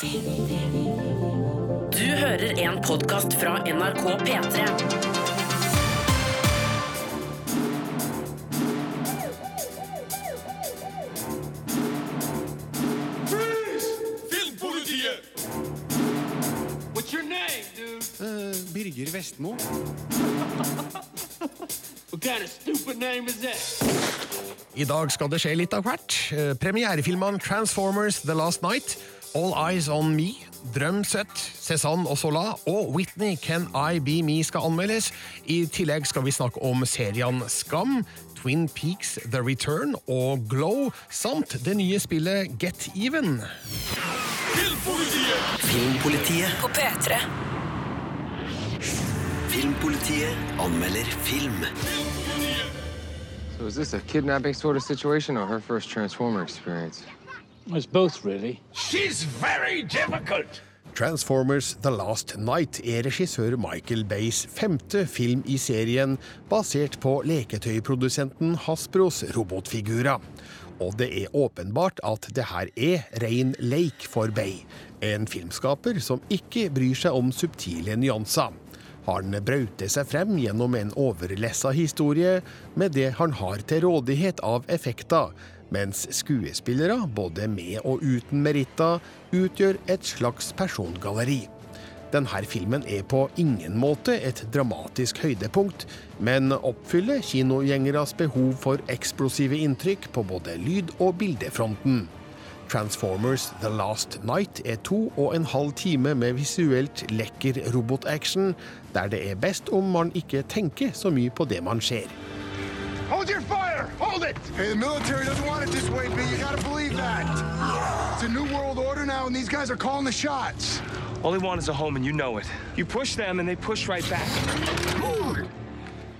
Du hører en podkast fra NRK P3. Filmpolitiet! What's your name, dude? Birger Vestmo. What kind of stupid name is that? I dag skal det skje litt av hvert. Eh, Premierefilmene Transformers The Last Night, All Eyes On Me, Drøm søtt, Cézanne og Sola og Whitney Can I Be Me skal anmeldes. I tillegg skal vi snakke om seriene Skam, Twin Peaks The Return og Glow, samt det nye spillet Get Even. Filmpolitiet! Filmpolitiet. På P3. Filmpolitiet anmelder film. So is this a kidnapping sort of situation or her first Transformer experience? It's both, really. She's very difficult! Transformers The Last Night er regissør Michael Bays femte film i serien, basert på leketøyprodusenten Hasbros robotfigurer. Og det er åpenbart at det her er rein leik for Bay, en filmskaper som ikke bryr seg om subtile nyanser. Han brauter seg frem gjennom en overlessa historie med det han har til rådighet av effekter, mens skuespillere, både med og uten meritter, utgjør et slags persongalleri. Denne filmen er på ingen måte et dramatisk høydepunkt, men oppfyller kinogjengeres behov for eksplosive inntrykk på både lyd- og bildefronten. Transformers The Last Night er to og en halv time med visuelt lekker robotaction, der det er best om man ikke tenker så mye på det man ser. Hold your fire! Hold it! Hey, the military doesn't want it this way, B. You gotta believe that. It's a new world order now, and these guys are calling the shots. All they want is a home, and you know it. You push them, and they push right back.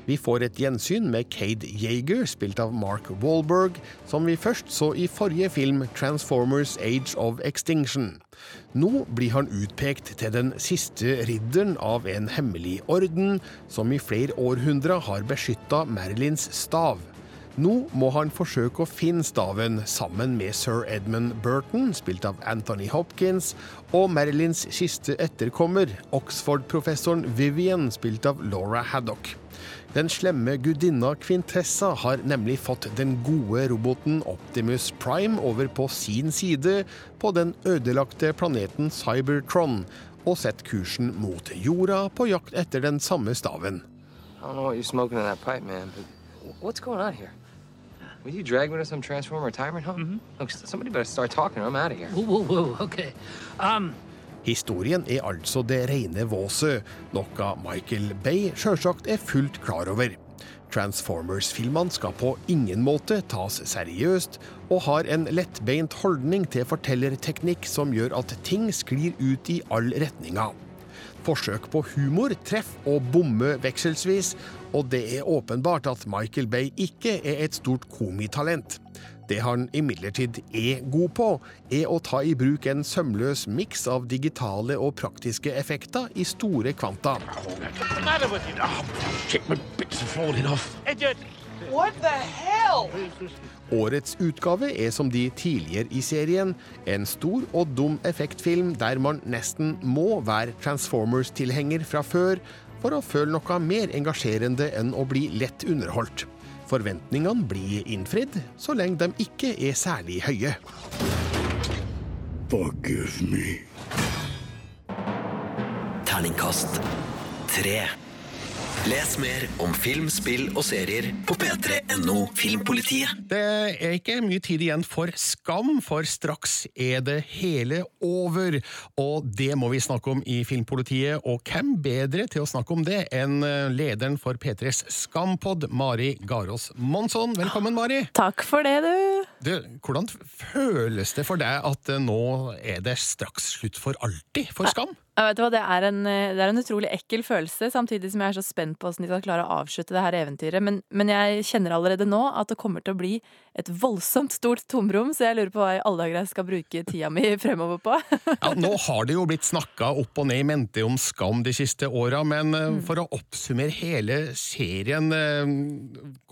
Vi får et gjensyn med Cade Yeager, spilt av Mark Wahlberg, som vi først så i forrige film Transformers Age of Extinction. Nå blir han utpekt til den siste ridderen av en hemmelig orden som i flere århundrer har beskytta Marilyns stav. Nå må han forsøke å finne staven sammen med sir Edmund Burton, spilt av Anthony Hopkins, og Marilyns siste etterkommer, Oxford-professoren Vivian, spilt av Laura Haddock. Den slemme gudinna Quintessa har nemlig fått den gode roboten Optimus Prime over på sin side på den ødelagte planeten Cybertron, og sett kursen mot jorda på jakt etter den samme staven. Pipe, man, what's going on here? Will you drag me to some Transformer retirement home? Look, somebody better start talking I'm out of here. Whoa, whoa, whoa. Okay. Um, Historien er altså det rene våset, noe Michael Bay sjølsagt er fullt klar over. Transformers-filmene skal på ingen måte tas seriøst, og har en lettbeint holdning til fortellerteknikk som gjør at ting sklir ut i alle retninger. Forsøk på humor treffer og bommer vekselsvis, og det er åpenbart at Michael Bay ikke er et stort komitalent. Det han imidlertid er god på, er å ta i bruk en sømløs miks av digitale og praktiske effekter i store kvanta. Årets utgave er som de tidligere i serien, en stor og dum effektfilm der man nesten må være Transformers-tilhenger fra før for å føle noe mer engasjerende enn å bli lett underholdt. Forventningene blir innfridd, så lenge de ikke er særlig høye. Forgive me. Terningkast tre. Les mer om film, spill og serier på p3.no Filmpolitiet. Det er ikke mye tid igjen for skam, for straks er det hele over. Og det må vi snakke om i Filmpolitiet, og hvem bedre til å snakke om det enn eh, lederen for P3s Skampod, Mari Garås Monsson. Velkommen, Mari. Takk for det, du. Du, hvordan føles det for deg at eh, nå er det straks slutt for alltid for Skam? Ja, vet du hva, det er, en, eh, det er en utrolig ekkel følelse, samtidig som jeg er så spent på hvordan de skal klare å avslutte det her eventyret. Men, men jeg kjenner allerede nå at det kommer til å bli et voldsomt stort tomrom, så jeg lurer på hva i alle dager jeg skal bruke tida mi fremover på. Ja, nå har det jo blitt snakka opp og ned i mente om Skam de siste åra, men eh, Mm. for å oppsummere hele serien,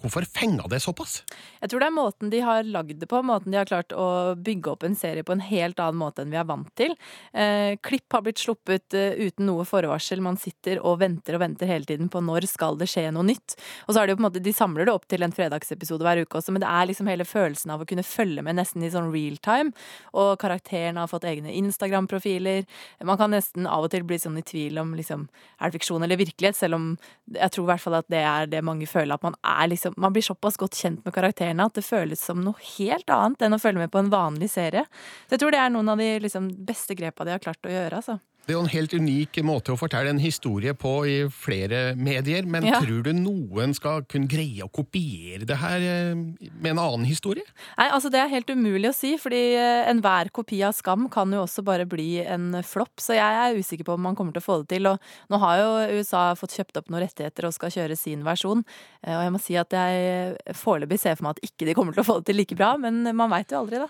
hvorfor fenga det såpass? Jeg tror det er måten de har lagd det på, måten de har klart å bygge opp en serie på en helt annen måte enn vi er vant til. Eh, klipp har blitt sluppet eh, uten noe forvarsel, man sitter og venter og venter hele tiden på når skal det skje noe nytt. Og så er det jo på en måte, de samler det opp til en fredagsepisode hver uke også, men det er liksom hele følelsen av å kunne følge med nesten i sånn real time, og karakterene har fått egne Instagram-profiler. Man kan nesten av og til bli sånn i tvil om liksom, er det fiksjon eller virkelighet, selv om jeg tror i hvert fall at det er det mange føler, at man er liksom Man blir såpass godt kjent med karakterene at det føles som noe helt annet enn å følge med på en vanlig serie. Så jeg tror det er noen av de liksom, beste grepa de har klart å gjøre, altså. Det er jo en helt unik måte å fortelle en historie på i flere medier, men Ja. tror du noen skal kunne greie å kopiere det her eh, med en annen historie? Nei, altså Det er helt umulig å si, fordi eh, enhver kopi av Skam kan jo også bare bli en flopp. Så jeg er usikker på om man kommer til å få det til. Og nå har jo USA fått kjøpt opp noen rettigheter og skal kjøre sin versjon. Eh, Og jeg må si at jeg foreløpig ser for meg at ikke de kommer til å få det til like bra, men man veit jo aldri, da.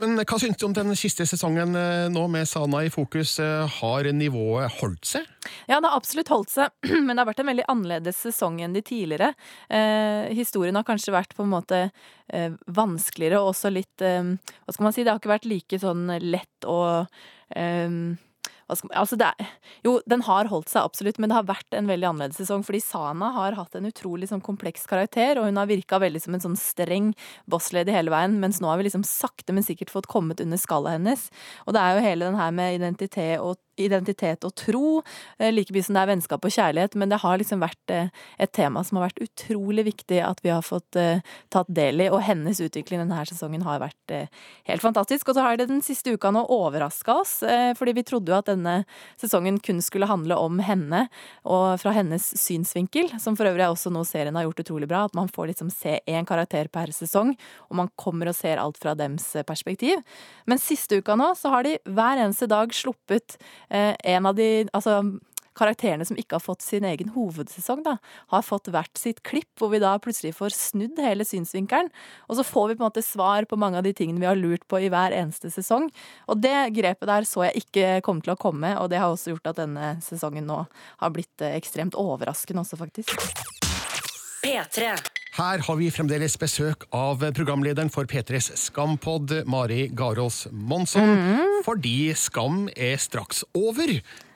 Men hva syns du om den siste sesongen eh, nå med Sana i fokus? Eh, Har nivået holdt seg? Ja, det har absolutt holdt seg, men det har vært en veldig annerledes sesong enn de tidligere. Eh, historien har kanskje vært på en måte eh, vanskeligere og også litt eh, Hva skal man si, det har ikke vært like sånn lett og eh, altså det jo, den har holdt seg absolutt, men det har vært en veldig annerledes sesong. Fordi Sana har hatt en utrolig sånn kompleks karakter, og hun har virka veldig som en sånn streng bosslady hele veien. Mens nå har vi liksom sakte, men sikkert fått kommet under skallet hennes. Og det er jo hele den her med identitet og identitet og tro, eh, like mye som det er vennskap og kjærlighet, men det har liksom vært eh, et tema som har vært utrolig viktig at vi har fått eh, tatt del i, og hennes utvikling denne sesongen har vært helt fantastisk. Og så har det den siste uka nå overraska oss, fordi vi trodde jo at denne sesongen kun skulle handle om henne, og fra hennes synsvinkel, som for øvrig også noe serien har gjort utrolig bra, at man får liksom se én karakter per sesong, og man kommer og ser alt fra dems perspektiv. Men siste uka nå så har de hver eneste dag sluppet en av de Altså karakterene som ikke har fått sin egen hovedsesong, da, har fått hvert sitt klipp, hvor vi da plutselig får snudd hele synsvinkelen. Og så får vi på en måte svar på mange av de tingene vi har lurt på i hver eneste sesong. Og det grepet der så jeg ikke komme til å komme, og det har også gjort at denne sesongen nå har blitt eh, ekstremt overraskende også, faktisk. P3. Her har vi fremdeles besøk av programlederen for P3s Skampod, Mari Garås Monsson. Fordi Skam er straks over.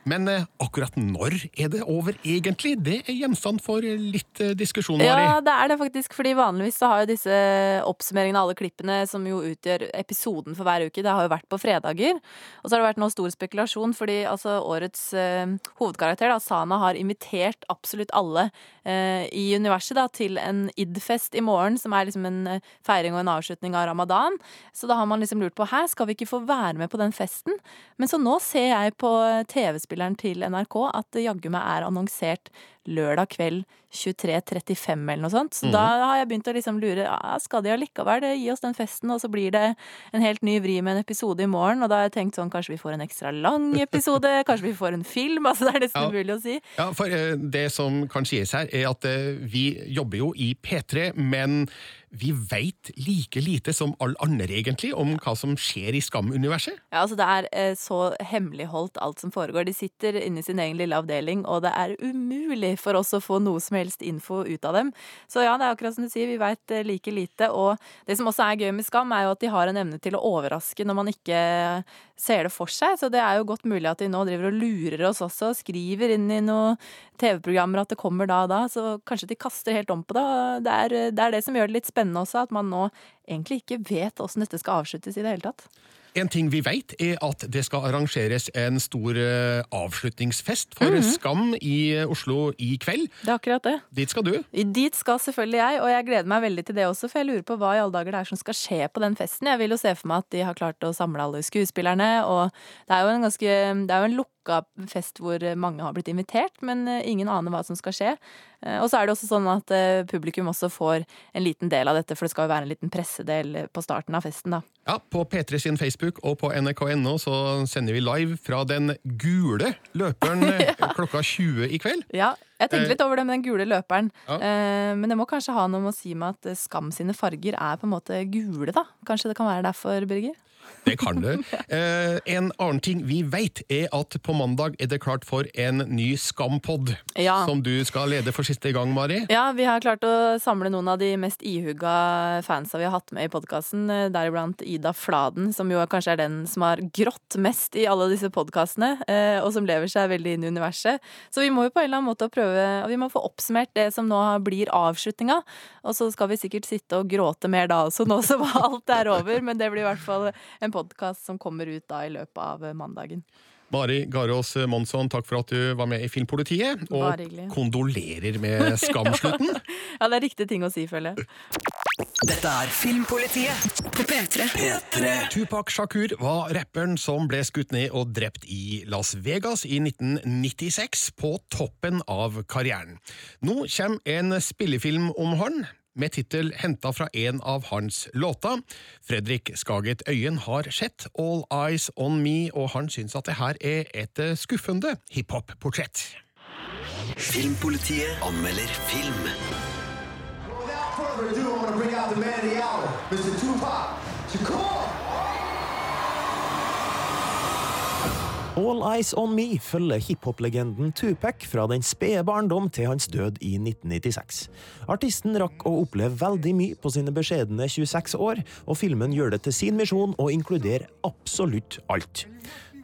Men eh, akkurat når er det over, egentlig? Det er gjenstand for litt eh, diskusjon, Mari. Ja, det er det faktisk, fordi vanligvis så har jo disse oppsummeringene av alle klippene som jo utgjør episoden for hver uke, det har jo vært på fredager. Og så har det vært noe stor spekulasjon, fordi altså årets eh, hovedkarakter, da, Sana, har invitert absolutt alle eh, i universet da, til en id-fest i morgen, som er liksom en eh, feiring og en avslutning av ramadan. Så da har man liksom lurt på, hæ, skal vi ikke få være med på den festen? Men så nå ser jeg på TV-spilleren til NRK at det jaggu meg er annonsert lørdag kveld 23.35 eller noe sånt. Så mm. da har jeg begynt å liksom lure ja, skal de allikevel gi oss den festen, og så blir det en helt ny vri med en episode i morgen. Og da har jeg tenkt sånn, kanskje vi får en ekstra lang episode, kanskje vi får en film. Altså det er nesten Ja. umulig å si. Ja, for uh, det som kan sies her, er at uh, vi jobber jo i P3, men vi veit like lite som alle andre, egentlig, om hva som skjer i Skam-universet. Ja, altså Det er eh, så hemmeligholdt alt som foregår. De sitter inne i sin egen lille avdeling, og det er umulig for oss å få noe som helst info ut av dem. Så ja, det er akkurat som du sier, vi veit like lite. Og det som også er gøy med Skam, er jo at de har en evne til å overraske når man ikke ser det for seg. Så det er jo godt mulig at de nå driver og lurer oss også, skriver inn i noen TV-programmer at det kommer da og da. Så kanskje de kaster helt om på det. Det er det, er det som gjør det litt spennende også, at man nå egentlig ikke vet åssen dette skal avsluttes i det hele tatt. En ting vi veit, er at det skal arrangeres en stor eh, avslutningsfest for Mhm. Skam i Oslo i kveld. Det er akkurat det. Dit skal du. Dit skal selvfølgelig jeg, og jeg gleder meg veldig til det også, for jeg lurer på hva i alle dager det er som skal skje på den festen. Jeg vil jo se for meg at de har klart å samle alle skuespillerne, og det er jo en ganske Det er jo en fest hvor mange har blitt invitert, men eh, ingen aner hva som skal skje. Eh, Og så er det også sånn at publikum også får en liten del av dette, for det skal jo være en liten pressedel på starten av festen, da. Ja, På P3 sin Facebook og på nrk.no så sender vi live fra den gule løperen ja. klokka 20 i kveld. Ja, jeg tenkte litt over det med den gule løperen. Ja. Eh, Men det må kanskje ha noe med å si med at eh, Skam sine farger er på en måte gule, da. Kanskje det kan være derfor, Birger? Det kan du. Eh, en annen ting vi vet, er at på mandag er det klart for en ny Skampod. Ja. Som du skal lede for siste gang, Mari. Ja, vi har klart å samle noen av de mest ihugga fansa vi har hatt med i podkasten, deriblant Ida Fladen, som jo kanskje er den som har grått mest i alle disse podkastene, og som lever seg veldig inn i universet. Så vi må jo på en eller annen måte prøve og Vi må få oppsummert det som nå blir avslutninga, og så skal vi sikkert sitte og gråte mer da også, nå som alt er over, men det blir i hvert fall en podkast som kommer ut da i løpet av mandagen. Mari Garås Monsson, takk for at du var med i Filmpolitiet. Og kondolerer med Skamslutten. Ja, det er riktig ting å si, føler jeg. Dette er Filmpolitiet På P3. P3. Tupac Shakur var rapperen som ble skutt ned og drept i Las Vegas i 1996, på toppen av karrieren. Nå kommer en spillefilm om han, med tittel henta fra en av hans låter. Fredrik Skaget Øyen har sett All Eyes On Me, og han syns at det her er et skuffende hiphop-portrett. Filmpolitiet anmelder film. Without further ado, I want to bring out the man of the hour, Mr. Tupac Shakur. All Eyes On Me følger hiphop-legenden Tupac fra den spede barndom til hans død i 1996. Artisten rakk å oppleve veldig mye på sine beskjedne 26 år, og filmen gjør det til sin misjon å inkludere absolutt alt.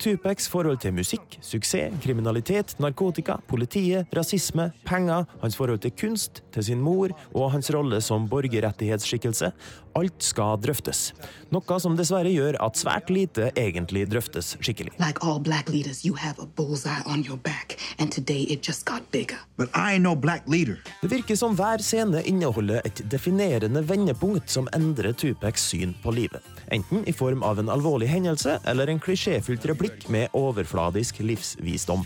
Tupacs forhold til musikk, suksess, kriminalitet, narkotika, politiet, rasisme, penger, hans forhold til kunst, til sin mor og hans rolle som borgerrettighetsskikkelse. Alt skal drøftes. Noe som dessverre gjør at svært lite egentlig drøftes skikkelig. Like all black leaders, you have a bullseye on your back, and today it just got bigger. But I ain't no black leader. Det virker som hver scene inneholder et definerende vendepunkt som endrer Tupacs syn på livet. Enten i form av en alvorlig hendelse eller en klisjéfylt replikk med overfladisk livsvisdom.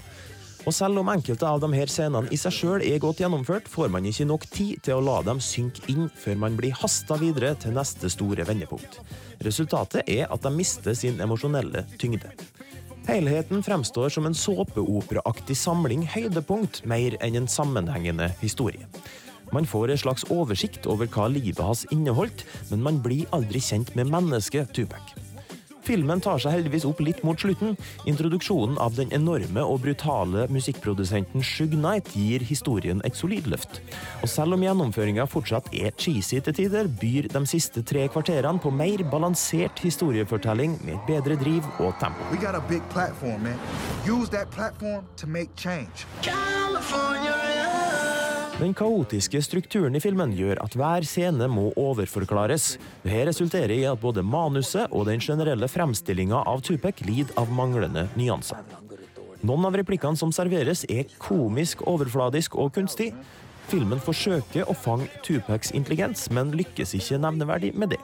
Og selv om enkelte av de her scenene i seg sjøl er godt gjennomført, får man ikke nok tid til å la dem synke inn før man blir hasta videre til neste store vendepunkt. Resultatet er at de mister sin emosjonelle tyngde. Helheten fremstår som en såpeoperaaktig samling høydepunkt mer enn en sammenhengende historie. Man får en slags oversikt over hva livet hans inneholdt, men man blir aldri kjent med mennesket Tupac. Filmen tar seg heldigvis opp litt mot slutten. Introduksjonen av den enorme og brutale musikkprodusenten Shug Knight gir historien et solid løft. Og selv om gjennomføringa fortsatt er cheesy til tider, byr de siste tre kvarterene på mer balansert historiefortelling med et bedre driv og tempo. We got a big platform, man. Use that platform to make change. Den kaotiske strukturen i filmen gjør at hver scene må overforklares. Dette resulterer i at både manuset og den generelle fremstillinga av Tupac lider av manglende nyanser. Noen av replikkene som serveres, er komisk, overfladisk og kunstig. Filmen forsøker å fange Tupacs intelligens, men lykkes ikke nevneverdig med det.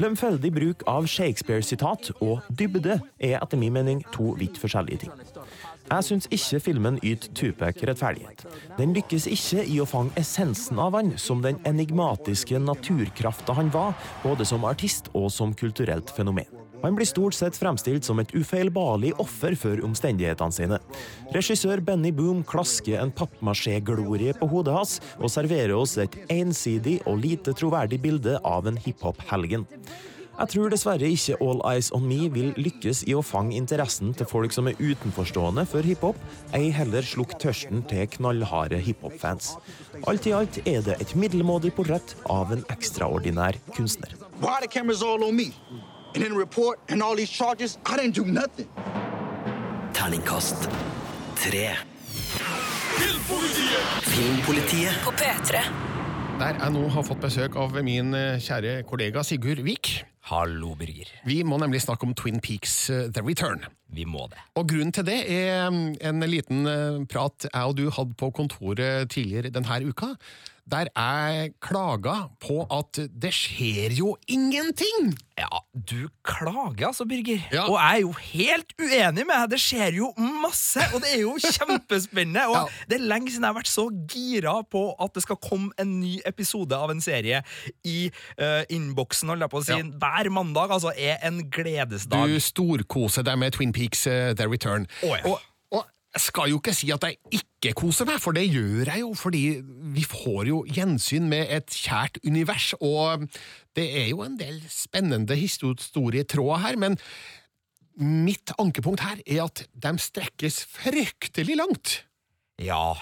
Lemfeldig bruk av Shakespeare-sitat og dybde er etter min mening to vidt forskjellige ting. Jeg syns ikke filmen yter Tupac rettferdighet. Den lykkes ikke i å fange essensen av han som den enigmatiske naturkrafta han var, både som artist og som kulturelt fenomen. Han blir stort sett fremstilt som et ufeilbarlig offer for omstendighetene sine. Regissør Benny Boom klasker en pappmasjé-glorie på hodet hans og serverer oss et ensidig og lite troverdig bilde av en hiphop-helgen. Jeg tror dessverre ikke All Eyes On Me vil lykkes i å fange interessen til folk som er utenforstående for hiphop, ei heller slukke tørsten til knallharde hiphop-fans. Alt i alt er det et middelmådig portrett av en ekstraordinær kunstner. Why the cameras all on me? And in the report and all these charges, I didn't do nothing. Terningkast tre. Filmpolitiet. På P3. Der jeg nå har fått besøk av min eh, kjære kollega Sigurd Vik. Hallo, Birger. Vi må nemlig snakke om Twin Peaks eh, The Return. Vi må det. Og grunnen til det er mm, en liten eh, prat jeg og du hadde på kontoret tidligere denne uka, der jeg klaga på at det skjer jo ingenting! Ja, du klager altså, Birger. Ja. Og jeg er jo helt uenig med deg. Det skjer jo masse, og det er jo kjempespennende. Og Ja. det er lenge siden jeg har vært så gira på at det skal komme en ny episode av en serie i uh, innboksen, holdt jeg på å si. Ja. Hver mandag altså er en gledesdag. Du storkoser deg med Twin Peaks uh, The Return. Oh, og jeg skal jo ikke si at jeg ikke koser meg, for det gjør jeg jo, fordi vi får jo gjensyn med et kjært univers, og det er jo en del spennende historietråder her, men mitt ankepunkt her er at de strekkes fryktelig langt. Ja.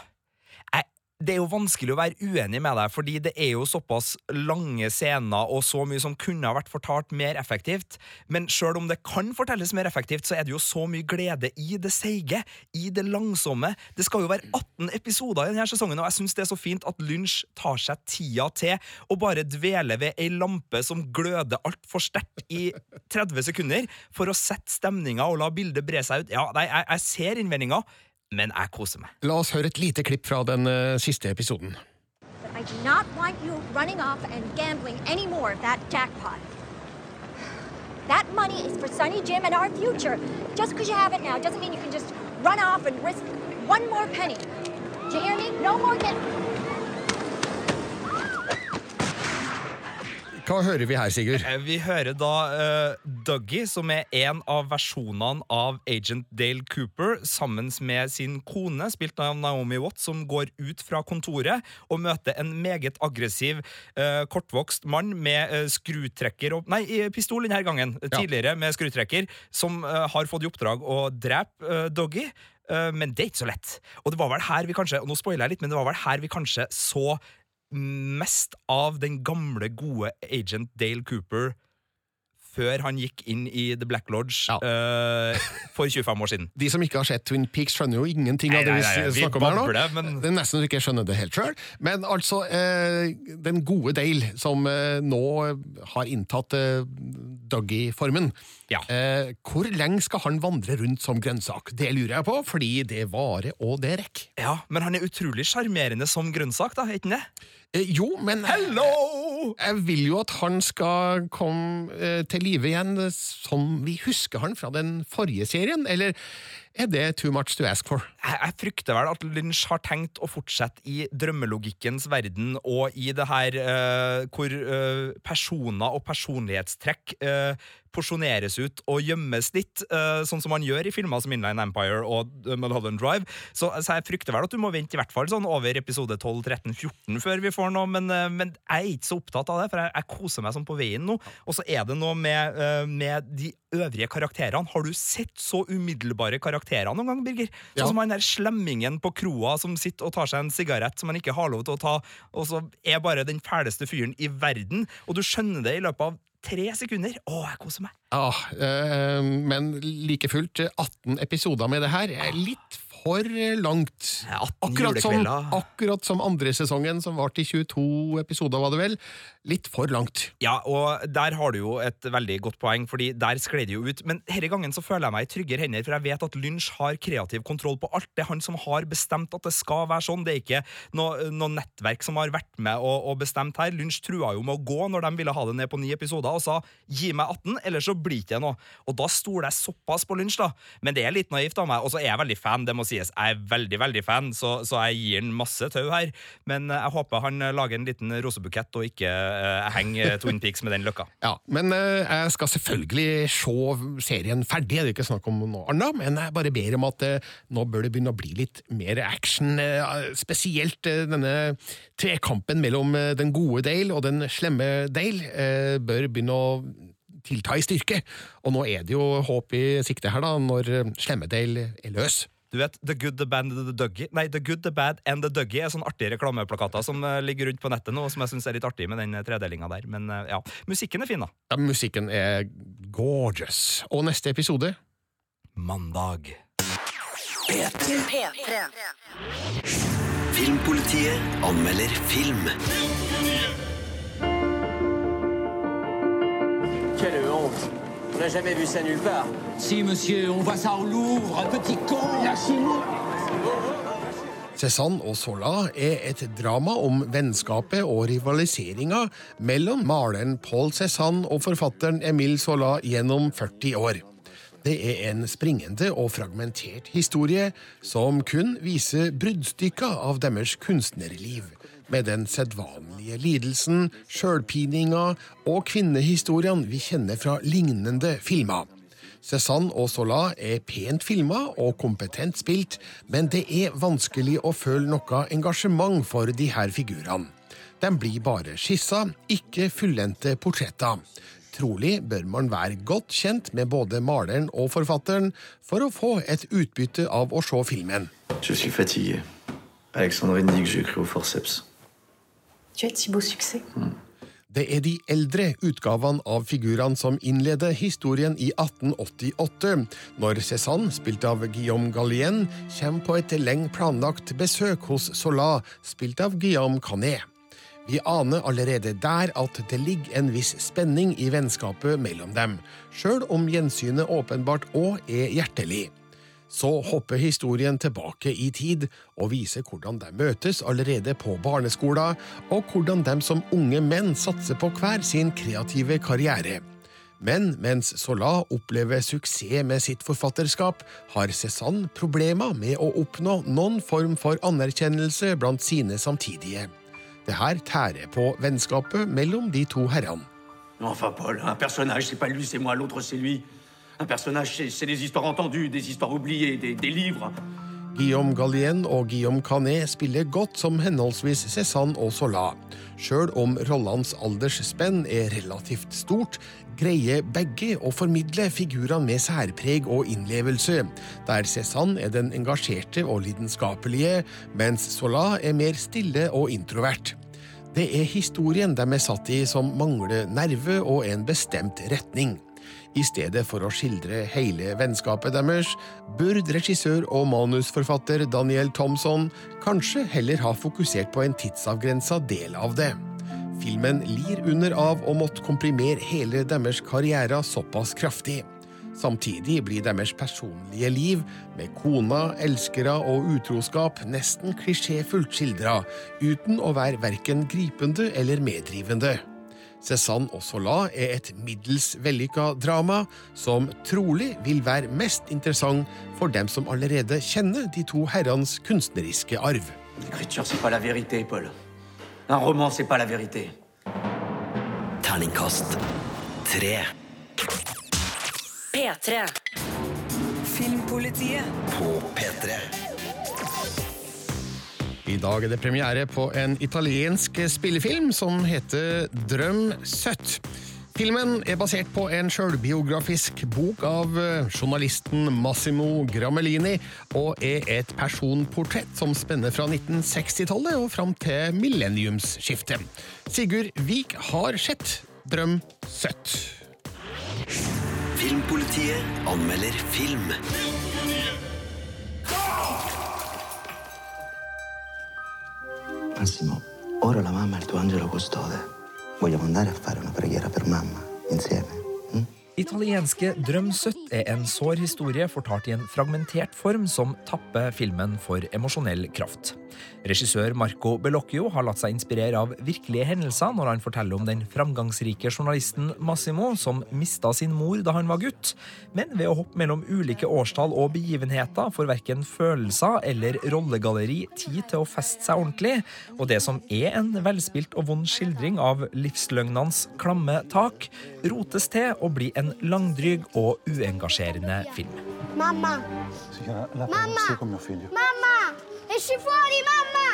Det er jo vanskelig å være uenig med deg, fordi det er jo såpass lange scener og så mye som kunne ha vært fortalt mer effektivt. Men sjøl om det kan fortelles mer effektivt, så er det jo så mye glede i det seige, i det langsomme. Det skal jo være 18 episoder i denne sesongen, og jeg syns det er så fint at Lunsj tar seg tida til å bare dvele ved ei lampe som gløder altfor sterkt i 30 sekunder, for å sette stemninga og la bildet bre seg ut. Ja, nei, jeg, jeg ser innvendinga, men jeg koser meg. La oss høre et lite klipp fra den eh, siste episoden. I do not want you running off and gambling any more of that jackpot. That money is for Sonny Jim and our future. Just because you have it now doesn't mean you can just run off and risk one more penny. Do you hear me? No more gambling. Hva hører vi her, Sigurd? Eh, Vi hører da uh, Dougie, som er en av versjonene av Agent Dale Cooper, sammen med sin kone, spilt av Naomi Watts, som går ut fra kontoret og møter en meget aggressiv, uh, kortvokst mann med uh, skrutrekker og Nei, pistol denne gangen. Tidligere med skrutrekker, som uh, har fått i oppdrag å drepe Dougie. men det er ikke så lett. Og det var vel her vi kanskje og nå spoiler jeg litt, men det var vel her vi kanskje så mest av den gamle, gode agent Dale Cooper før han gikk inn i The Black Lodge eh, for 25 år siden. De som ikke har sett Twin Peaks, skjønner jo ingenting av det Nei, vi, nei, nei, vi snakker om her nå. Det, men- Det er nesten så du ikke skjønner det helt sjøl. Men altså, uh, den gode Dale, som uh, nå har inntatt uh, Dougie-formen, ja. hvor lenge skal han vandre rundt som grønnsak? Det lurer jeg på, fordi det varer og det rekker. Ja, Men han er utrolig sjarmerende som grønnsak, da, er ikke han det? Eh, jo, men Hello! Jeg vil jo at han skal komme eh, til live igjen eh, som vi husker han fra den forrige serien, eller er det too much to ask for? Jeg, frykter vel at Lynch har tenkt å fortsette i drømmelogikkens verden og i det her eh, hvor eh, personer og personlighetstrekk eh, porsjoneres ut og gjemmes litt, eh, sånn som man gjør i filmer som Inline Empire og Mulholland Drive. Så, så jeg frykter vel at du må vente i hvert fall sånn over episode 12, 13, 14 før vi får noe, men, eh, men jeg er ikke så opptatt av det, for jeg, jeg koser meg sånn på veien nå. Og så er det noe med, eh, med de øvrige karakterene. Har du sett så umiddelbare karakterer noen gang, Birger? Sånn Ja. som han der slemmingen på kroa som sitter og tar seg en sigarett som han ikke har lov til å ta, og så er bare den fæleste fyren i verden, og du skjønner det i løpet av tre sekunder. Å, jeg koser meg. Ja, øh, men like fullt, eh, 18 episoder med det her er litt for langt. Akkurat som, akkurat som andre sesongen, som var til 22 episoder, var det vel. Litt for langt. Ja, og der har du jo et veldig godt poeng, fordi der skled det jo ut. Men denne gangen så føler jeg meg i tryggere hender, for jeg vet at Lynch har kreativ kontroll på alt. Det er han som har bestemt at det skal være sånn. Det er ikke noe, noe nettverk som har vært med og, og bestemt her. Lynch trua jo med å gå når de ville ha det ned på ni episoder, og sa gi meg 18, ellers så blir det ikke noe. Og da stoler jeg såpass på Lynch, da. Men det er litt naivt av meg, og så er jeg veldig fan, det må sies. Jeg er veldig, veldig fan, så, så jeg gir han masse tau her. Men eh, jeg håper han eh, lager en liten rosebukett og ikke uh, henger Twin Peaks med den løkka. Ja, men uh, jeg skal selvfølgelig se serien ferdig, det er ikke snakk om noe annet, men jeg bare ber om at uh, nå bør det begynne å bli litt mer action, spesielt denne trekampen mellom den gode Dale og den slemme Dale bør begynne å tilta i styrke, og nå er det jo håp i sikte her da, når slemme Dale er løs. Du vet, The Good, The Bad, The Dougie Nei, The Good, The Bad and The Dougie er sånne artige reklameplakater som eh, ligger rundt på nettet nå, som jeg syns er litt artig med den eh, tredelinga der. Men eh, ja, musikken er fin, da. Ja, musikken er gorgeous. Og neste episode? Mandag. P3 Filmpolitiet anmelder film. Quelle honte On n'a jamais vu ça nulle part. Si, monsieur, on voit ça au Louvre, un petit con Lâchez-nous Cézanne og Sola er et drama om vennskapet og rivaliseringa mellom maleren Paul Cézanne og forfatteren Emile Sola gjennom 40 år. Det er en springende og fragmentert historie som kun viser bruddstykker av deres kunstnerliv, med den sedvanlige lidelsen, sjølpininga og kvinnehistoriene vi kjenner fra lignende filmer. Cézanne og Sola er pent filma og kompetent spilt, men det er vanskelig å føle noe engasjement for de her figurene. De blir bare skissa, ikke fullendte portretter. Trolig bør man være godt kjent med både maleren og forfatteren for å få et utbytte av å se filmen. Jeg er. Alexandrine dit que j'écris au forceps. Tu as Thibaut Succès Det er de eldre utgavene av figurene som innleder historien i 1888, når Cézanne, spilt av Guillaume Gallienne, kommer på et lenge planlagt besøk hos Sola, spilt av Guillaume Canet. Vi aner allerede der at det ligger en viss spenning i vennskapet mellom dem, sjøl om gjensynet åpenbart òg er hjertelig. Så hopper historien tilbake i tid og viser hvordan de møtes allerede på barneskolen, og hvordan de som unge menn satser på hver sin kreative karriere. Men mens Sola opplever suksess med sitt forfatterskap, har Cézanne problemer med å oppnå noen form for anerkjennelse blant sine samtidige. Det her tærer på vennskapet mellom de to herrene. Enfin, Paul, un personnage, c'est pas lui, c'est moi, l'autre, c'est lui. Un personnage, c'est- des histoires entendues, des histoires oubliées, des, des livres. Guillaume Gallien og Guillaume Canet spiller godt som henholdsvis Cézanne og Sola. Sjøl om rollenes aldersspenn er relativt stort, greier begge å formidle figurene med særpreg og innlevelse, der Cézanne er den engasjerte og lidenskapelige, mens Sola er mer stille og introvert. Det er historien de er satt i som mangler nerve og en bestemt retning. I stedet for å skildre hele vennskapet deres, burde regissør og manusforfatter Daniel Thompson kanskje heller ha fokusert på en tidsavgrensa del av det. Filmen lir under av å måtte komprimere hele deres karriere såpass kraftig. Samtidig blir deres personlige liv, med kona, elskere og utroskap, nesten klisjéfullt skildra, uten å være verken gripende eller meddrivende. Cézanne og Sola er et middels vellykka drama som trolig vil være mest interessant for dem som allerede kjenner de to herrenes kunstneriske arv. L'écriture, c'est pas la vérité, Paul. Un roman, c'est pas la vérité. Terningkast 3. P3. Filmpolitiet. På P3. I dag er det premiere på en italiensk spillefilm som heter Drøm søtt. Filmen er basert på en sjølbiografisk bok av eh, journalisten Massimo Gramellini, og er et personportrett som spenner fra 1960-tallet og fram til millenniumsskiftet. Sigurd Vik har sett Drøm søtt. Filmpolitiet anmelder film. Massimo, ora la mamma è il tuo angelo custode. Vogliamo andare a fare una preghiera per mamma, insieme? Italienske Drøm søtt er en sår historie fortalt i en fragmentert form som tapper filmen for emosjonell kraft. Regissør Marco Bellocchio har latt seg inspirere av virkelige hendelser når han forteller om den framgangsrike journalisten Massimo som mista sin mor da han var gutt. Men ved å hoppe mellom ulike årstall og begivenheter får verken følelser eller rollegalleri tid til å feste seg ordentlig, og det som er en velspilt og vond skildring av livsløgnenes klamme tak, rotes til å bli en langdryg og uengasjerende film. Mamma! Mamma! Mamma! Esci fuori, mamma!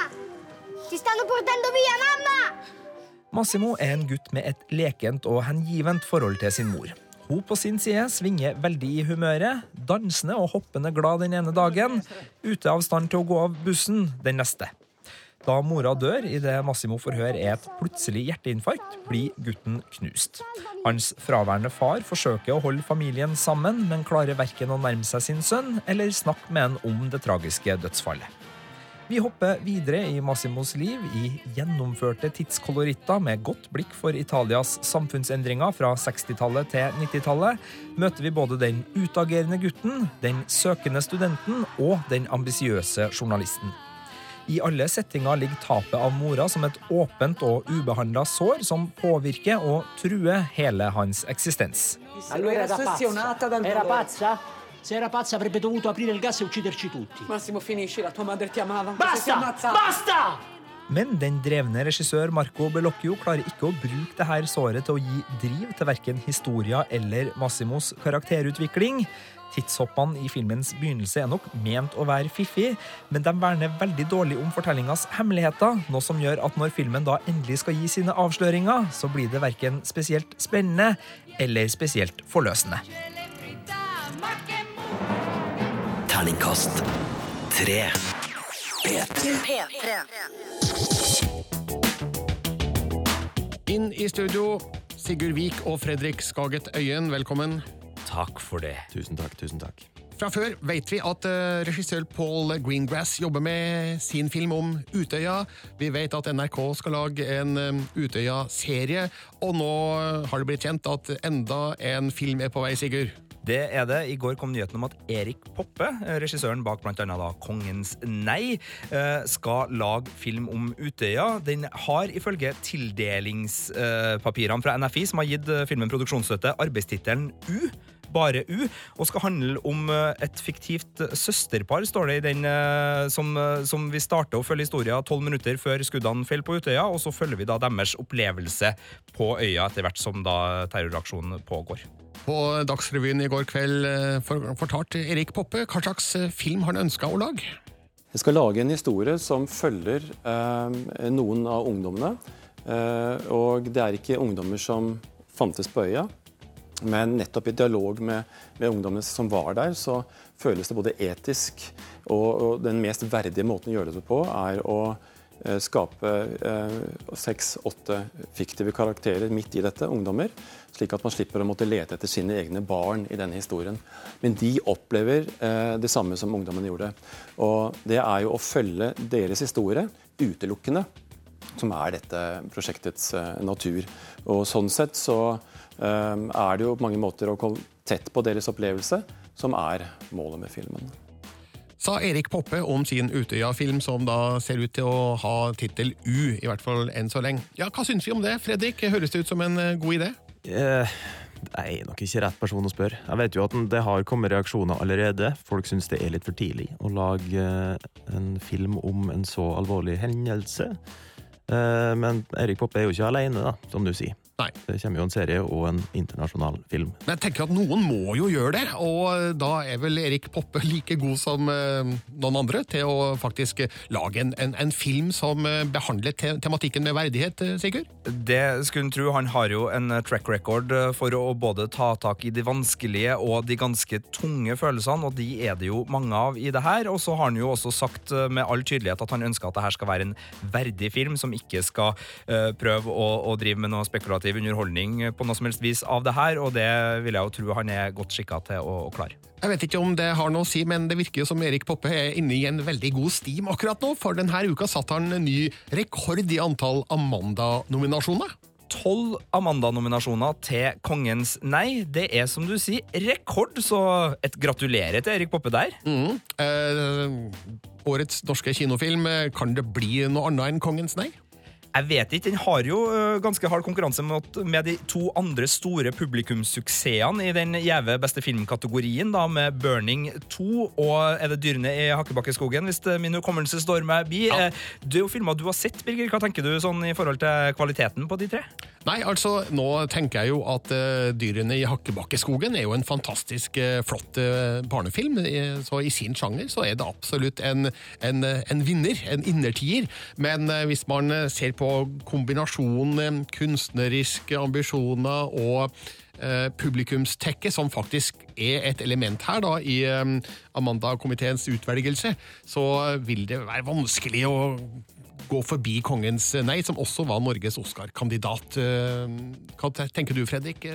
Ti stanno portando via, mamma! Massimo er en gutt med et lekent og hengivent forhold til sin mor. Hun på sin side svinger veldig i humøret, dansende og hoppende glad den ene dagen, ute av stand til å gå av bussen den neste. Da mora dør i det Massimo får høre et plutselig hjerteinfarkt, blir gutten knust. Hans fraværende far forsøker å holde familien sammen, men klarer verken å nærme seg sin sønn eller snakke med han om det tragiske dødsfallet. Vi hopper videre i Massimos liv i gjennomførte tidskoloritter med godt blikk for Italias samfunnsendringer fra 60-tallet til 90-tallet. Møter vi både den utagerende gutten, den søkende studenten og den ambisiøse journalisten. I alle settinger ligger tapet av mora som et åpent og ubehandla sår som påvirker og truer hele hans eksistens. Allora era ossessionata dal Era pazza? Se era pazza avrebbe dovuto aprire il gas e ucciderci tutti. Massimo, finisci, la tua madre ti amava. Basta! Basta! Men den drevne regissør Marco Bellocchio klarer ikke å bruke dette såret til å gi driv til verken historia eller Massimos karakterutvikling. Tidshoppene i filmens begynnelse er nok ment å være fiffig, men de verner veldig dårlig om fortellingas hemmeligheter, noe som gjør at når filmen da endelig skal gi sine avsløringer, så blir det verken spesielt spennende eller spesielt forløsende. Terningkast tre. Inn i studio, Sigurd Vik og Fredrik Skaget Øyen, velkommen. Takk for det. Tusen takk, tusen takk. Fra før vet vi at eh, regissør Paul Greengrass jobber med sin film om Utøya. Vi vet at NRK skal lage en eh, Utøya-serie, og nå har det blitt kjent at enda en film er på vei, Sigurd. Det er det. I går kom nyheten om at Erik Poppe, regissøren bak annet Kongens nei, eh, skal lage film om Utøya. Den har ifølge tildelingspapirene fra NFI, som har gitt filmen produksjonsstøtte, arbeidstittelen U bare U, og skal handle om et fiktivt søsterpar, står det i den, som, som vi starter å følge historien tolv minutter før skuddene faller på Utøya, og så følger vi da deres opplevelse på øya etter hvert som da terroraksjonen pågår. På Dagsrevyen i går kveld fortalte Erik Poppe hva slags film han ønska å lage. Jeg skal lage en historie som følger eh, noen av ungdommene. Eh, og det er ikke ungdommer som fantes på øya, men nettopp i dialog med, med ungdommene som var der, så føles det både etisk og, og den mest verdige måten å gjøre det på, er å eh, skape seks-åtte fiktive karakterer midt i dette, ungdommer, slik at man slipper å måtte lete etter sine egne barn i denne historien. Men de opplever eh, det samme som ungdommene gjorde. Og det er jo å følge deres historie utelukkende som er dette prosjektets eh, natur. Og sånn sett så eh, er det jo mange måter å komme tett på deres opplevelse som er målet med filmen. Sa Erik Poppe om sin Utøya-film, som da ser ut til å ha tittel U, i hvert fall enn så lenge. Ja, Hva syns vi om det, Fredrik? Høres det ut som en eh, god idé? Eh, jeg er nok ikke rett person å spørre. Jeg vet jo at det har kommet reaksjoner allerede. Folk syns det er litt for tidlig å lage en film om en så alvorlig hendelse. Men Erik Poppe er jo ikke alene, da, som du sier. Nei. Det kommer jo en serie og en internasjonal film. Men jeg tenker at noen må jo gjøre det, og da er vel Erik Poppe like god som eh, noen andre til å faktisk lage en, en, en film som eh, behandler te tematikken med verdighet, eh, Sigurd? Det skulle en tro. Han har jo en track record for å både ta tak i de vanskelige og de ganske tunge følelsene, og de er det jo mange av i det her. Og så har han jo også sagt med all tydelighet at han ønsker at det her skal være en verdig film, som ikke skal uh, prøve å, å drive med noe spekulativt alternativ underholdning på noe som helst vis av det her, og det vil jeg jo tro han er godt skikka til å, å klare. Jeg vet ikke om det har noe å si, men det virker jo som Erik Poppe er inne i en veldig god stim akkurat nå, for denne uka satte han en ny rekord i antall Amanda-nominasjoner. Tolv Amanda-nominasjoner til Kongens nei. Det er som du sier, rekord, så et gratulerer til Erik Poppe der. Mm. Eh, årets norske kinofilm, kan det bli noe annet enn Kongens nei? Jeg vet ikke. Den har jo ganske hard konkurranse med, med de to andre store publikumssuksessene i den gjeve beste filmkategorien, da, med Burning 2 og Er det dyrene i Hakkebakkeskogen, hvis min hukommelse står meg bi. Ja. Det er jo filmer du har sett, Birger. Hva tenker du sånn i forhold til kvaliteten på de tre? Nei, altså, nå tenker jeg jo at uh, Dyrene i Hakkebakkeskogen er jo en fantastisk uh, flott uh, barnefilm. Så i sin sjanger så er det absolutt en, en, en vinner, en innertier. Men hvis man ser på kombinasjonen kunstneriske ambisjoner og eh, publikumstekke, som faktisk er et element her da, i eh, Amanda-komiteens utvelgelse, så vil det være vanskelig å gå forbi Kongens nei, som også var Norges Oscar-kandidat. Hva tenker du, Fredrik?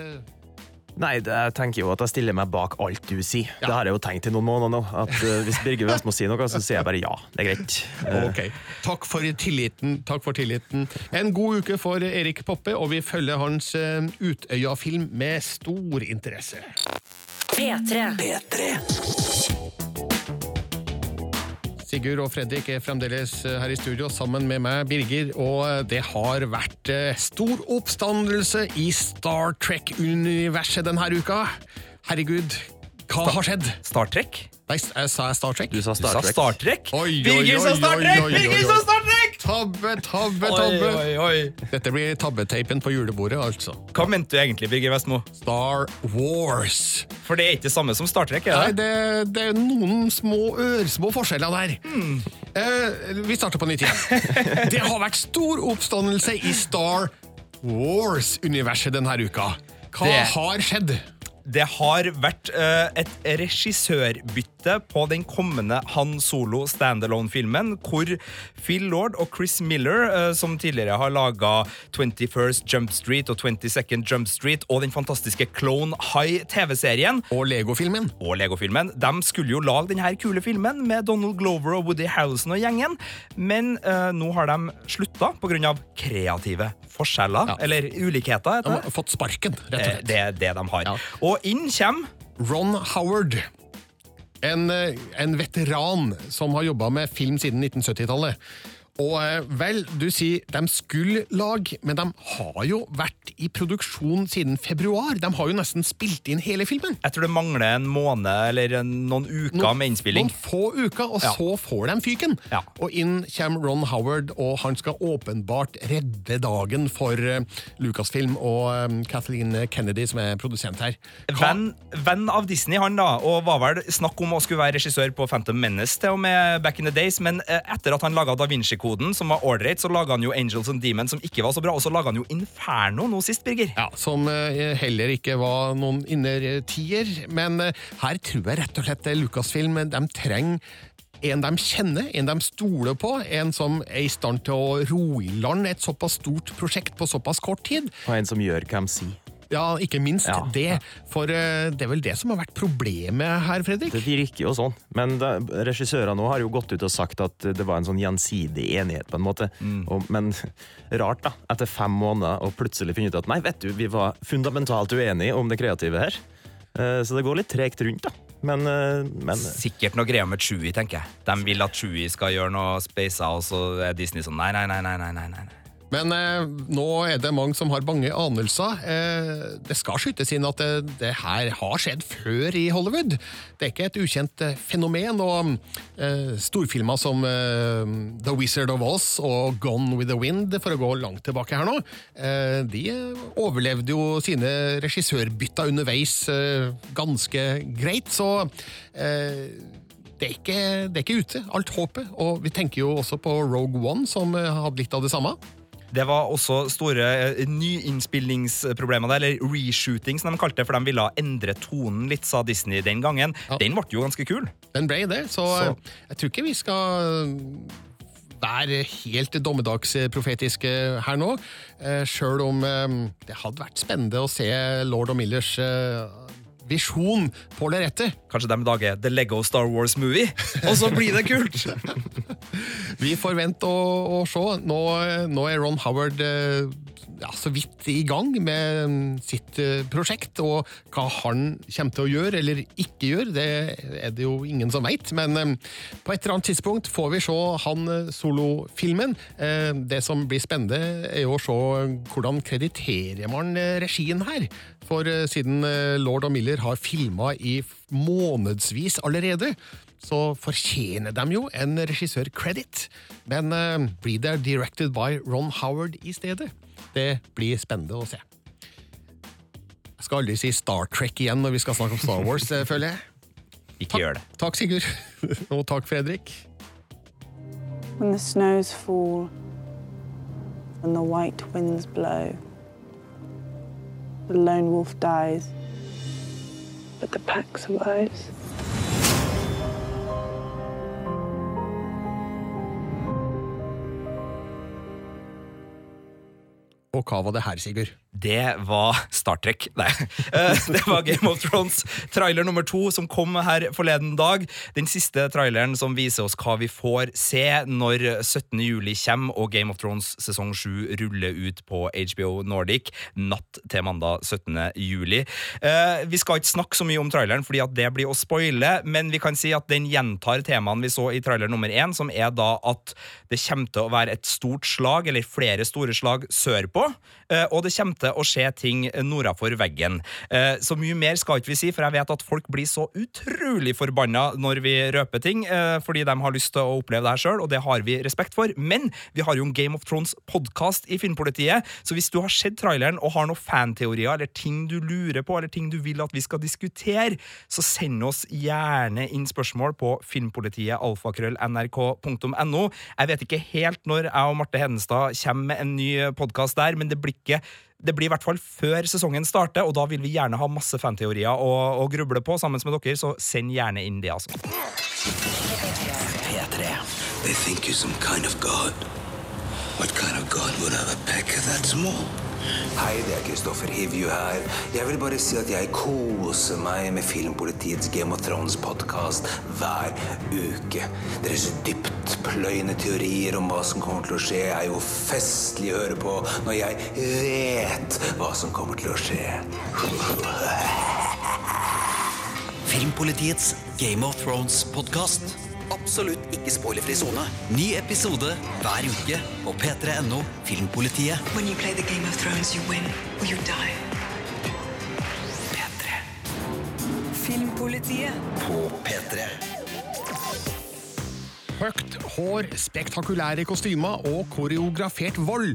Nei, jeg tenker jo at jeg stiller meg bak alt du sier. Ja. Det har jeg jo tenkt i noen måneder nå. At uh, Hvis Birger Vestmo sier noe, så sier jeg bare ja. Det er greit. Uh. Ok. Takk for tilliten. Takk for tilliten. En god uke for Erik Poppe, og vi følger hans uh, Utøya-film med stor interesse. P3. P3. Sigurd og Fredrik er fremdeles eh, her i studio sammen med meg, Birger, og eh, det har vært eh, stor oppstandelse i Star Trek-universet denne uka. Herregud, hva har skjedd? Star Trek? Nei, sa jeg Star Trek? Du sa Du sa Star Trek? Oi, oi, Birger sa oi, Star oi, Trek! oi, oi, Birger sa Star Trek! Tabbe, tabbe, tabbe. oi, oi. Dette blir tabbeteipen på julebordet, altså. Hva mente du egentlig, Birger Vestmo? Star Wars. For det er ikke det samme som Star Trek? Nei, er det? det, det er noen små ørsmå forskjeller der. Hmm. Eh, vi starter på nytt igjen. Det har vært stor oppstandelse i Star Wars-universet denne uka. Hva Det- har skjedd? Det har vært uh, et regissørbytte på den kommende Han Solo standalone-filmen, hvor Phil Lord og Chris Miller, uh, som tidligere har laga 21st Jump Street og 22nd Jump Street og den fantastiske Clone High TV-serien Og Lego-filmen. og Lego-filmen. De skulle jo lage denne kule filmen med Donald Glover og Woody Harrelson og gjengen, men uh, nå har de slutta pga. kreative forskjeller, eller ulikheter. De har fått sparken, rett og slett. Det er det de har. Og inn kommer Ron Howard. En, eh, en veteran som har jobba med film siden 1970-tallet. Og eh, vel, du sier de skulle lage, men de har jo vært i produksjon siden februar. De har jo nesten spilt inn hele filmen. Jeg tror det mangler en måned eller noen uker Noen- med innspilling. Noen få uker, og Ja. så får de fyken. Og inn kommer Ron Howard, og han skal åpenbart redde dagen for eh, Lucasfilm og eh, Kathleen Kennedy, som er produsent her. Venn, venn av Disney, han da, og var vel snakk om å skulle være regissør på Phantom Menace til og med back in the days, men etter at han laga Da Vinci-koden, som var ålreit, så laga han jo Angels and Demons, som ikke var så bra, og så laga han jo Inferno nå sist, Birger. Ja, Som eh, heller ikke var noen innertier. Men eh, her tror jeg rett og slett det er Lucasfilm de trenger en de kjenner, en de stoler på, en som er i stand til å ro i land et såpass stort prosjekt på såpass kort tid. Og en som gjør hva de sier. Ja, ikke minst det. For eh, det er vel det som har vært problemet her, Fredrik? Det virker jo sånn, men regissørene har jo gått ut og sagt at det var en sånn gjensidig enighet, på en måte. Og, men rart, da, etter fem måneder og plutselig finne ut at nei, vet du, vi var fundamentalt uenige om det kreative her. Eh, Så det går litt tregt rundt, da. Men, eh, men Sikkert noe greier med Chewie, tenker jeg. De vil at Chewie skal gjøre noe spacer, og så er Disney sånn nei, nei, nei, nei, nei, nei. Men eh, nå er det mange som har mange anelser. Eh, det skal skytes inn at det, det her har skjedd før i Hollywood. Det er ikke et ukjent eh, fenomen. Og eh, storfilmer som eh, The Wizard of Oz og Gone with the Wind, for å gå langt tilbake her nå, eh, de overlevde jo sine regissørbytter underveis ganske greit. Så det er, ikke, det er ikke ute, alt håpet. Og vi tenker jo også på Rogue One, som hadde litt av det samme. Det var også store eh, nyinnspillingsproblemer, der, eller reshooting, som de kalte det, for de ville endre tonen litt, sa Disney den gangen. Den ble jo ganske kul. Den ble det, så, Så- jeg tror ikke vi skal være helt dommedagsprofetiske her nå. eh, Sjøl om eh, det hadde vært spennende å se lord og Millers visjon på lerretet. Kanskje de lager The Lego Star Wars Movie, og så blir det kult! Vi får vente og, og se. Nå, nå er Ron Howard eh, ja, så vidt i gang med mm, sitt eh, prosjekt, og hva han kommer til å gjøre eller ikke gjøre, det er det jo ingen som veit. Men eh, på et eller annet tidspunkt får vi se han eh, solofilmen. Eh, Det som blir spennende, er jo å se hvordan krediterer man regien her. For siden Lord og Miller har filma i månedsvis allerede, så fortjener de jo en regissør-credit. Men blir det directed by Ron Howard i stedet? Det blir spennende å se. Jeg skal aldri si Star Trek igjen når vi skal snakke om Star Wars, eh, føler jeg. Ikke gjør det. Takk, Sigurd. Og takk, Fredrik. When the snows fall and the white winds blow, the lone wolf dies, but the pack survives. Og hva var det her, Sigurd? Det var Star Trek. Nei. Eh, Det var Game of Thrones trailer nummer to som kom her forleden dag. Den siste traileren som viser oss hva vi får se når 17. juli kommer og Game of Thrones sesong 7 ruller ut på HBO Nordic natt til mandag 17. juli. Eh, Vi skal ikke snakke så mye om traileren, fordi at det blir å spoile, men vi kan si at den gjentar temaene vi så i trailer nummer én, som er da at det kommer til å være et stort slag, eller flere store slag, sørpå, og det kommer til å skje ting nordafor veggen. Eh, Så mye mer skal ikke vi si, for jeg vet at folk blir så utrolig forbanna når vi røper ting, eh, fordi de har lyst til å oppleve det her sjøl, og det har vi respekt for. Men vi har jo en Game of Thrones-podkast i Filmpolitiet, så hvis du har sett traileren og har noen fanteorier eller ting du lurer på, eller ting du vil at vi skal diskutere, så send oss gjerne inn spørsmål på filmpolitiet alfakrøll.nrk.no. Jeg vet ikke helt når jeg og Marte Hedenstad kommer med en ny podkast der, men det blir ikke det blir i hvert fall før sesongen starter, og da vil vi gjerne ha masse fanteorier å, å gruble på sammen med dere, så send gjerne inn det, altså. P3. They think you're some kind of god. What kind of god would have a pecker that small? Hei, det er Kristoffer Hivju her. Jeg vil bare si at jeg koser meg med Filmpolitiets Game of Thrones-podkast hver uke. Deres dyptpløyende teorier om hva som kommer til å skje, er jo festlig å høre på når jeg vet hva som kommer til å skje. Filmpolitiets Game of Thrones-podkast. Absolutt ikke spoilerfri sone. Ny episode hver uke på p3.no Filmpolitiet. When you play the Game of Thrones, you win or you die. P3. Filmpolitiet på P3. Høyt hår, spektakulære kostymer og koreografert vold.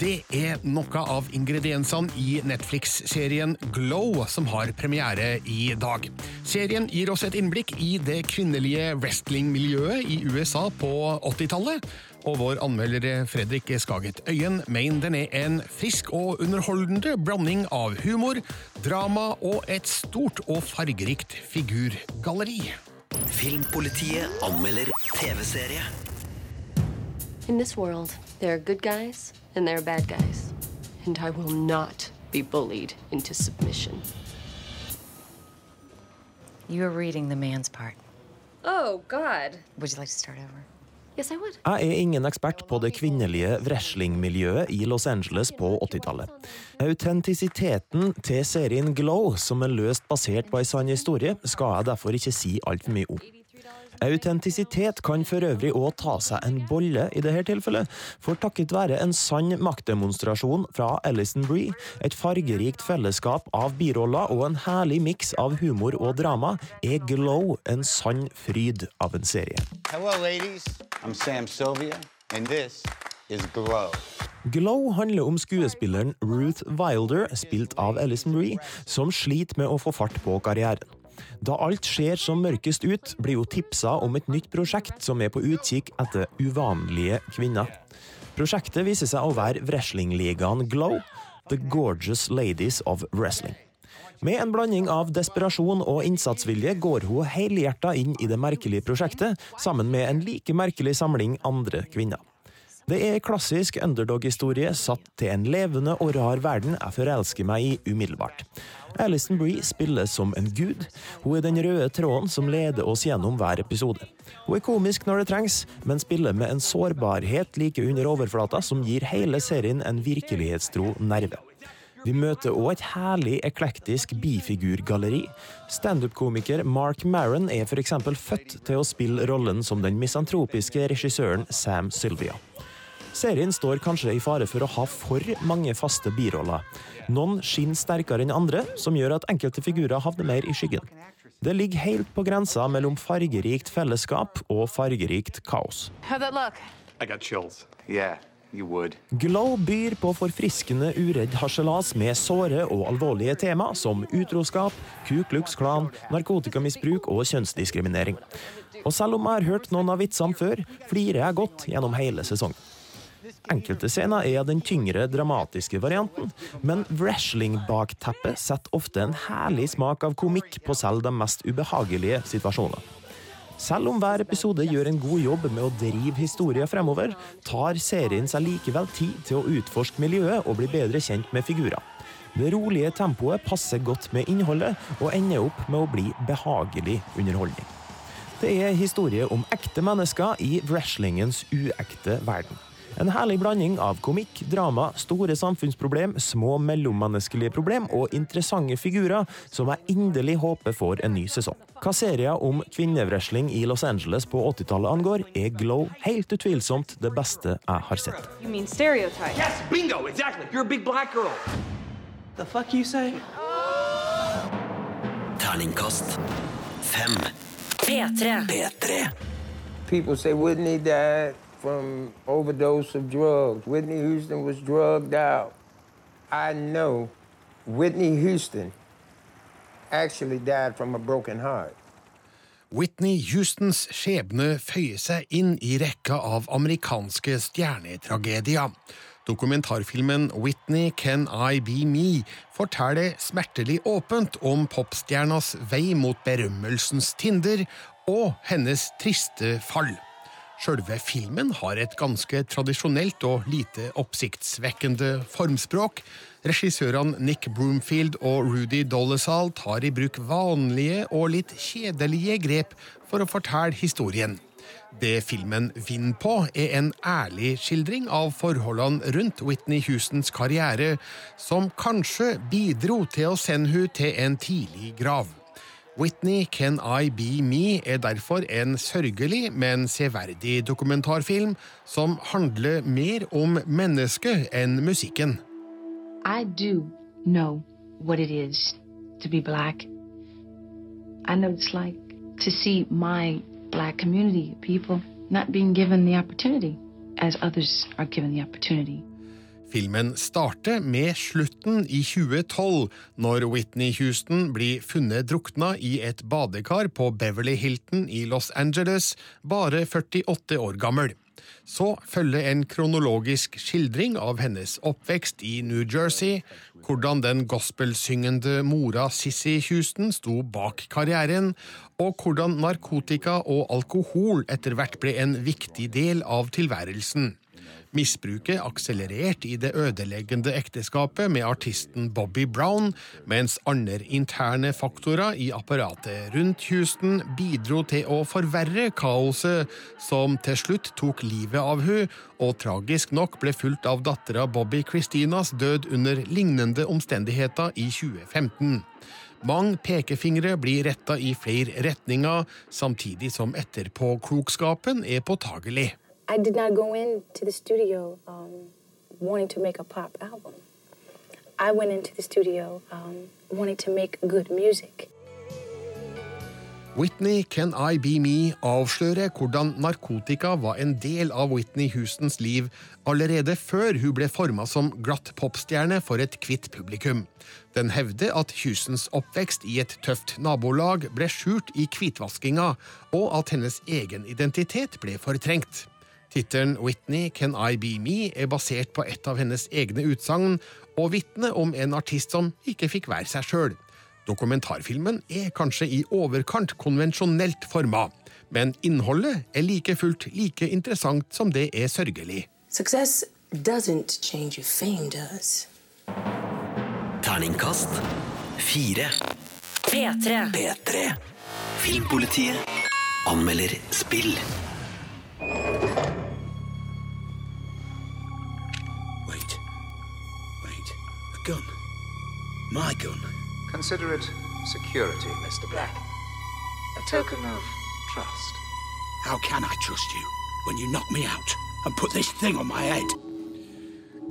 Det er noe av ingrediensene i Netflix-serien Glow, som har premiere i dag. Serien gir oss et innblikk i det kvinnelige wrestlingmiljøet i USA på 80-tallet. Og vår anmelder Fredrik Skaget Øyen mener den er en frisk og underholdende blanding av humor, drama og et stort og fargerikt figurgalleri. Filmpolitiet anmelder TV-serie. In this world, there are good guys and there are bad guys. And I will not be bullied into submission. You're reading the man's part. Oh, God. Would you like to start over? Yes. Jeg er ingen ekspert på det kvinnelige wrestlingmiljøet i Los Angeles på 80-tallet. Autentisiteten til serien Glow, som er løst basert på ei sann historie, skal jeg derfor ikke si altfor mye om. Autentisitet kan for øvrig òg ta seg en bolle i dette tilfellet, for takket være en sann maktdemonstrasjon fra Alison Brie, et fargerikt fellesskap av biroller og en herlig miks av humor og drama, er Glow en sann fryd av en serie. Hello, ladies. I'm Sam Sylvia, and this is Glow. Glow handler om skuespilleren Ruth Wilder, spilt av Alison Brie, som sliter med å få fart på karrieren. Da alt ser som mørkest ut, blir hun tipsa om et nytt prosjekt som er på utkikk etter uvanlige kvinner. Prosjektet viser seg å være wrestlingligaen Glow, The Gorgeous Ladies of Wrestling. Med en blanding av desperasjon og innsatsvilje går hun helhjerta inn i det merkelige prosjektet, sammen med en like merkelig samling andre kvinner. Det er klassisk underdog-historie satt til en levende og rar verden jeg forelsker meg i umiddelbart. Alison Brie spiller som en gud. Hun er den røde tråden som leder oss gjennom hver episode. Hun er komisk når det trengs, men spiller med en sårbarhet like under overflata som gir hele serien en virkelighetstro nerve. Vi møter òg et herlig eklektisk bifigurgalleri. Standup-komiker Mark Maron er f.eks. født til å spille rollen som den misantropiske regissøren Sam Sylvia. Serien står kanskje i fare for å ha for mange faste biroller. Noen skinner sterkere enn andre, som gjør at enkelte figurer havner mer i skyggen. Det ligger helt på grensa mellom fargerikt fellesskap og fargerikt kaos. Yeah. Glow byr på forfriskende uredd harselas med såre og alvorlige tema som utroskap, Ku Klux Klan, narkotikamisbruk og kjønnsdiskriminering. Og selv om jeg har hørt noen av vitsene før, flirer jeg godt gjennom hele sesongen. Enkelte scener er den tyngre, dramatiske varianten, men wrestling-bakteppet setter ofte en herlig smak av komikk på selv de mest ubehagelige situasjoner. Selv om hver episode gjør en god jobb med å drive historien fremover, tar serien seg likevel tid til å utforske miljøet og bli bedre kjent med figurer. Det rolige tempoet passer godt med innholdet, og ender opp med å bli behagelig underholdning. Det er historie om ekte mennesker i wrestlingens uekte verden. En herlig blanding av komikk, drama, store samfunnsproblem, små mellommenneskelige problem og interessante figurer som jeg inderlig håper får en ny sesong. Hva serien om kvinnevresling i Los Angeles på 80-tallet angår, er Glow helt utvilsomt det beste jeg har sett. You mean stereotype? Yes, bingo, exactly. You're a big black girl. The fuck you say? Terningkast fem. P3. P3. People say Whitney died from overdose of drugs. Whitney Houston was drugged out. I know Whitney Houston actually died from a broken heart. Whitney Houstons skjebne føyer seg inn i rekka av amerikanske stjernetragedier. Dokumentarfilmen Whitney Can I Be Me forteller smertelig åpent om popstjernas vei mot berømmelsens tinder og hennes triste fall. Sjølve filmen har et ganske tradisjonelt og lite oppsiktsvekkende formspråk. Regissørene Nick Broomfield og Rudy Dolezal tar i bruk vanlige og litt kjedelige grep for å fortelle historien. Det filmen vinner på, er en ærlig skildring av forholdene rundt Whitney Houstons karriere, som kanskje bidro til å sende hun til en tidlig grav. Whitney Can I Be Me er derfor en sørgelig, men severdig dokumentarfilm som handler mer om mennesket enn musikken. I do know what it is to be black. I know it's like to see my black community, people not being given the opportunity as others are given the opportunity. Filmen starter med slutten i 2012, når Whitney Houston blir funnet drukna i et badekar på Beverly Hilton i Los Angeles, bare 48 år gammel. Så følger en kronologisk skildring av hennes oppvekst i New Jersey, hvordan den gospelsyngende mora Sissy Houston sto bak karrieren, og hvordan narkotika og alkohol etter hvert ble en viktig del av tilværelsen. Misbruket akselererte i det ødeleggende ekteskapet med artisten Bobby Brown, mens andre interne faktorer i apparatet rundt Houston bidro til å forverre kaoset, som til slutt tok livet av hun, og tragisk nok ble fulgt av dattera Bobby Christinas død under lignende omstendigheter i 2015. Mange pekefingre blir retta i flere retninger, samtidig som etterpåklokskapen er påtagelig. I did not go into the studio um, wanting to make a pop album. I went into the studio um, wanting to make good music. Whitney Can I Be Me avslører hvordan narkotika var en del av Whitney Houstons liv allerede før hun ble forma som glatt popstjerne for et kvitt publikum. Den hevder at Houstons oppvekst i et tøft nabolag ble skjult i hvitvaskinga, og at hennes egen identitet ble fortrengt. Tittelen Whitney Can I Be Me er basert på et av hennes egne utsagn, og vitne om en artist som ikke fikk være seg sjøl. Dokumentarfilmen er kanskje i overkant konvensjonelt forma, men innholdet er like fullt like interessant som det er sørgelig. Success doesn't change you, fame does. Terningkast fire. P3. P3. Filmpolitiet anmelder spill. Gun. My gun. Consider it security, Mr. Black. A token of trust. How can I trust you when you knock me out and put this thing on my head?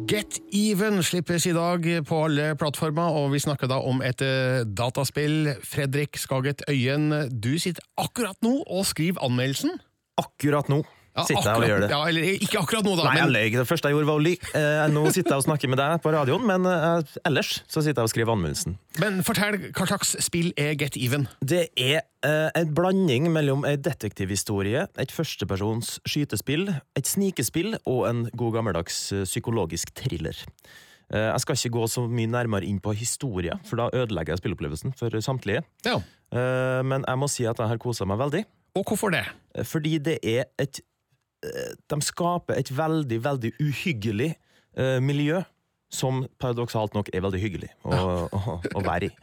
Get Even slippes i dag på alle plattformer, og vi snakker da om et eh, dataspill. Fredrik Skaget Øyen, du sitter akkurat nå og skriver anmeldelsen. Akkurat nå Ja, sitter jeg og gjør det. Ja, eller ikke akkurat nå, da. Nei, jeg løy. Det første jeg gjorde, var å ly. Eh, nå sitter jeg og snakker med deg på radioen, men eh, ellers så sitter jeg og skriver anmeldelsen. Men fortell, hva slags spill er Get Even? Det er eh, en blanding mellom en detektivhistorie, et førstepersons skytespill, et snikespill og en god gammeldags eh, psykologisk thriller. Jeg skal ikke gå så mye nærmere inn på historie, for da ødelegger jeg spillopplevelsen for samtlige. Ja. Men jeg må si at jeg har kosa meg veldig. Og hvorfor det? Fordi det er et De skaper et veldig, veldig uhyggelig eh, miljø, som paradoksalt nok er veldig hyggelig å, å, å være i.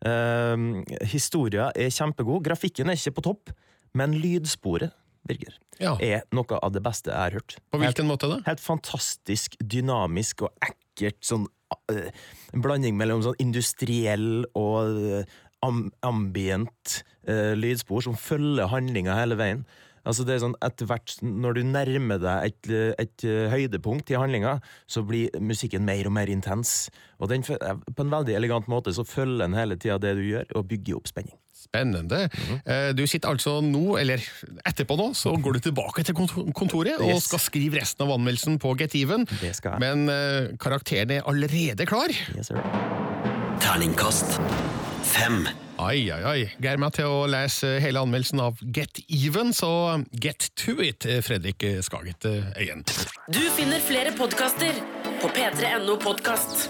Uh, Historia er kjempegod, grafikken er ikke på topp, men lydsporet Birger, er noe av det beste jeg har hørt. På hvilken helt, måte da? Helt fantastisk, dynamisk og ekkelt. Sånn, uh, en blanding mellom sånn industriell og uh, am ambient uh, lydspor som følger handlinga hele veien. Altså det er sånn, etter hvert, Når du nærmer deg et, et eh, høydepunkt i handlinga, så blir musikken mer og mer intens. Og den, eh, På en veldig elegant måte så følger den hele tida det du gjør, og bygger opp spenning. Spennende. Eh, Du sitter altså nå, eller etterpå nå, så går du tilbake til kontoret kontoret og skal skrive resten av anmeldelsen på Get Even. Men karakteren er allerede klar. Terningkast fem. Ai, ai, ai. Gleder meg til å lese hele anmeldelsen av Get Even, så get to it, Fredrik Skaget Øyen. Du finner flere podkaster på p3.no podkast.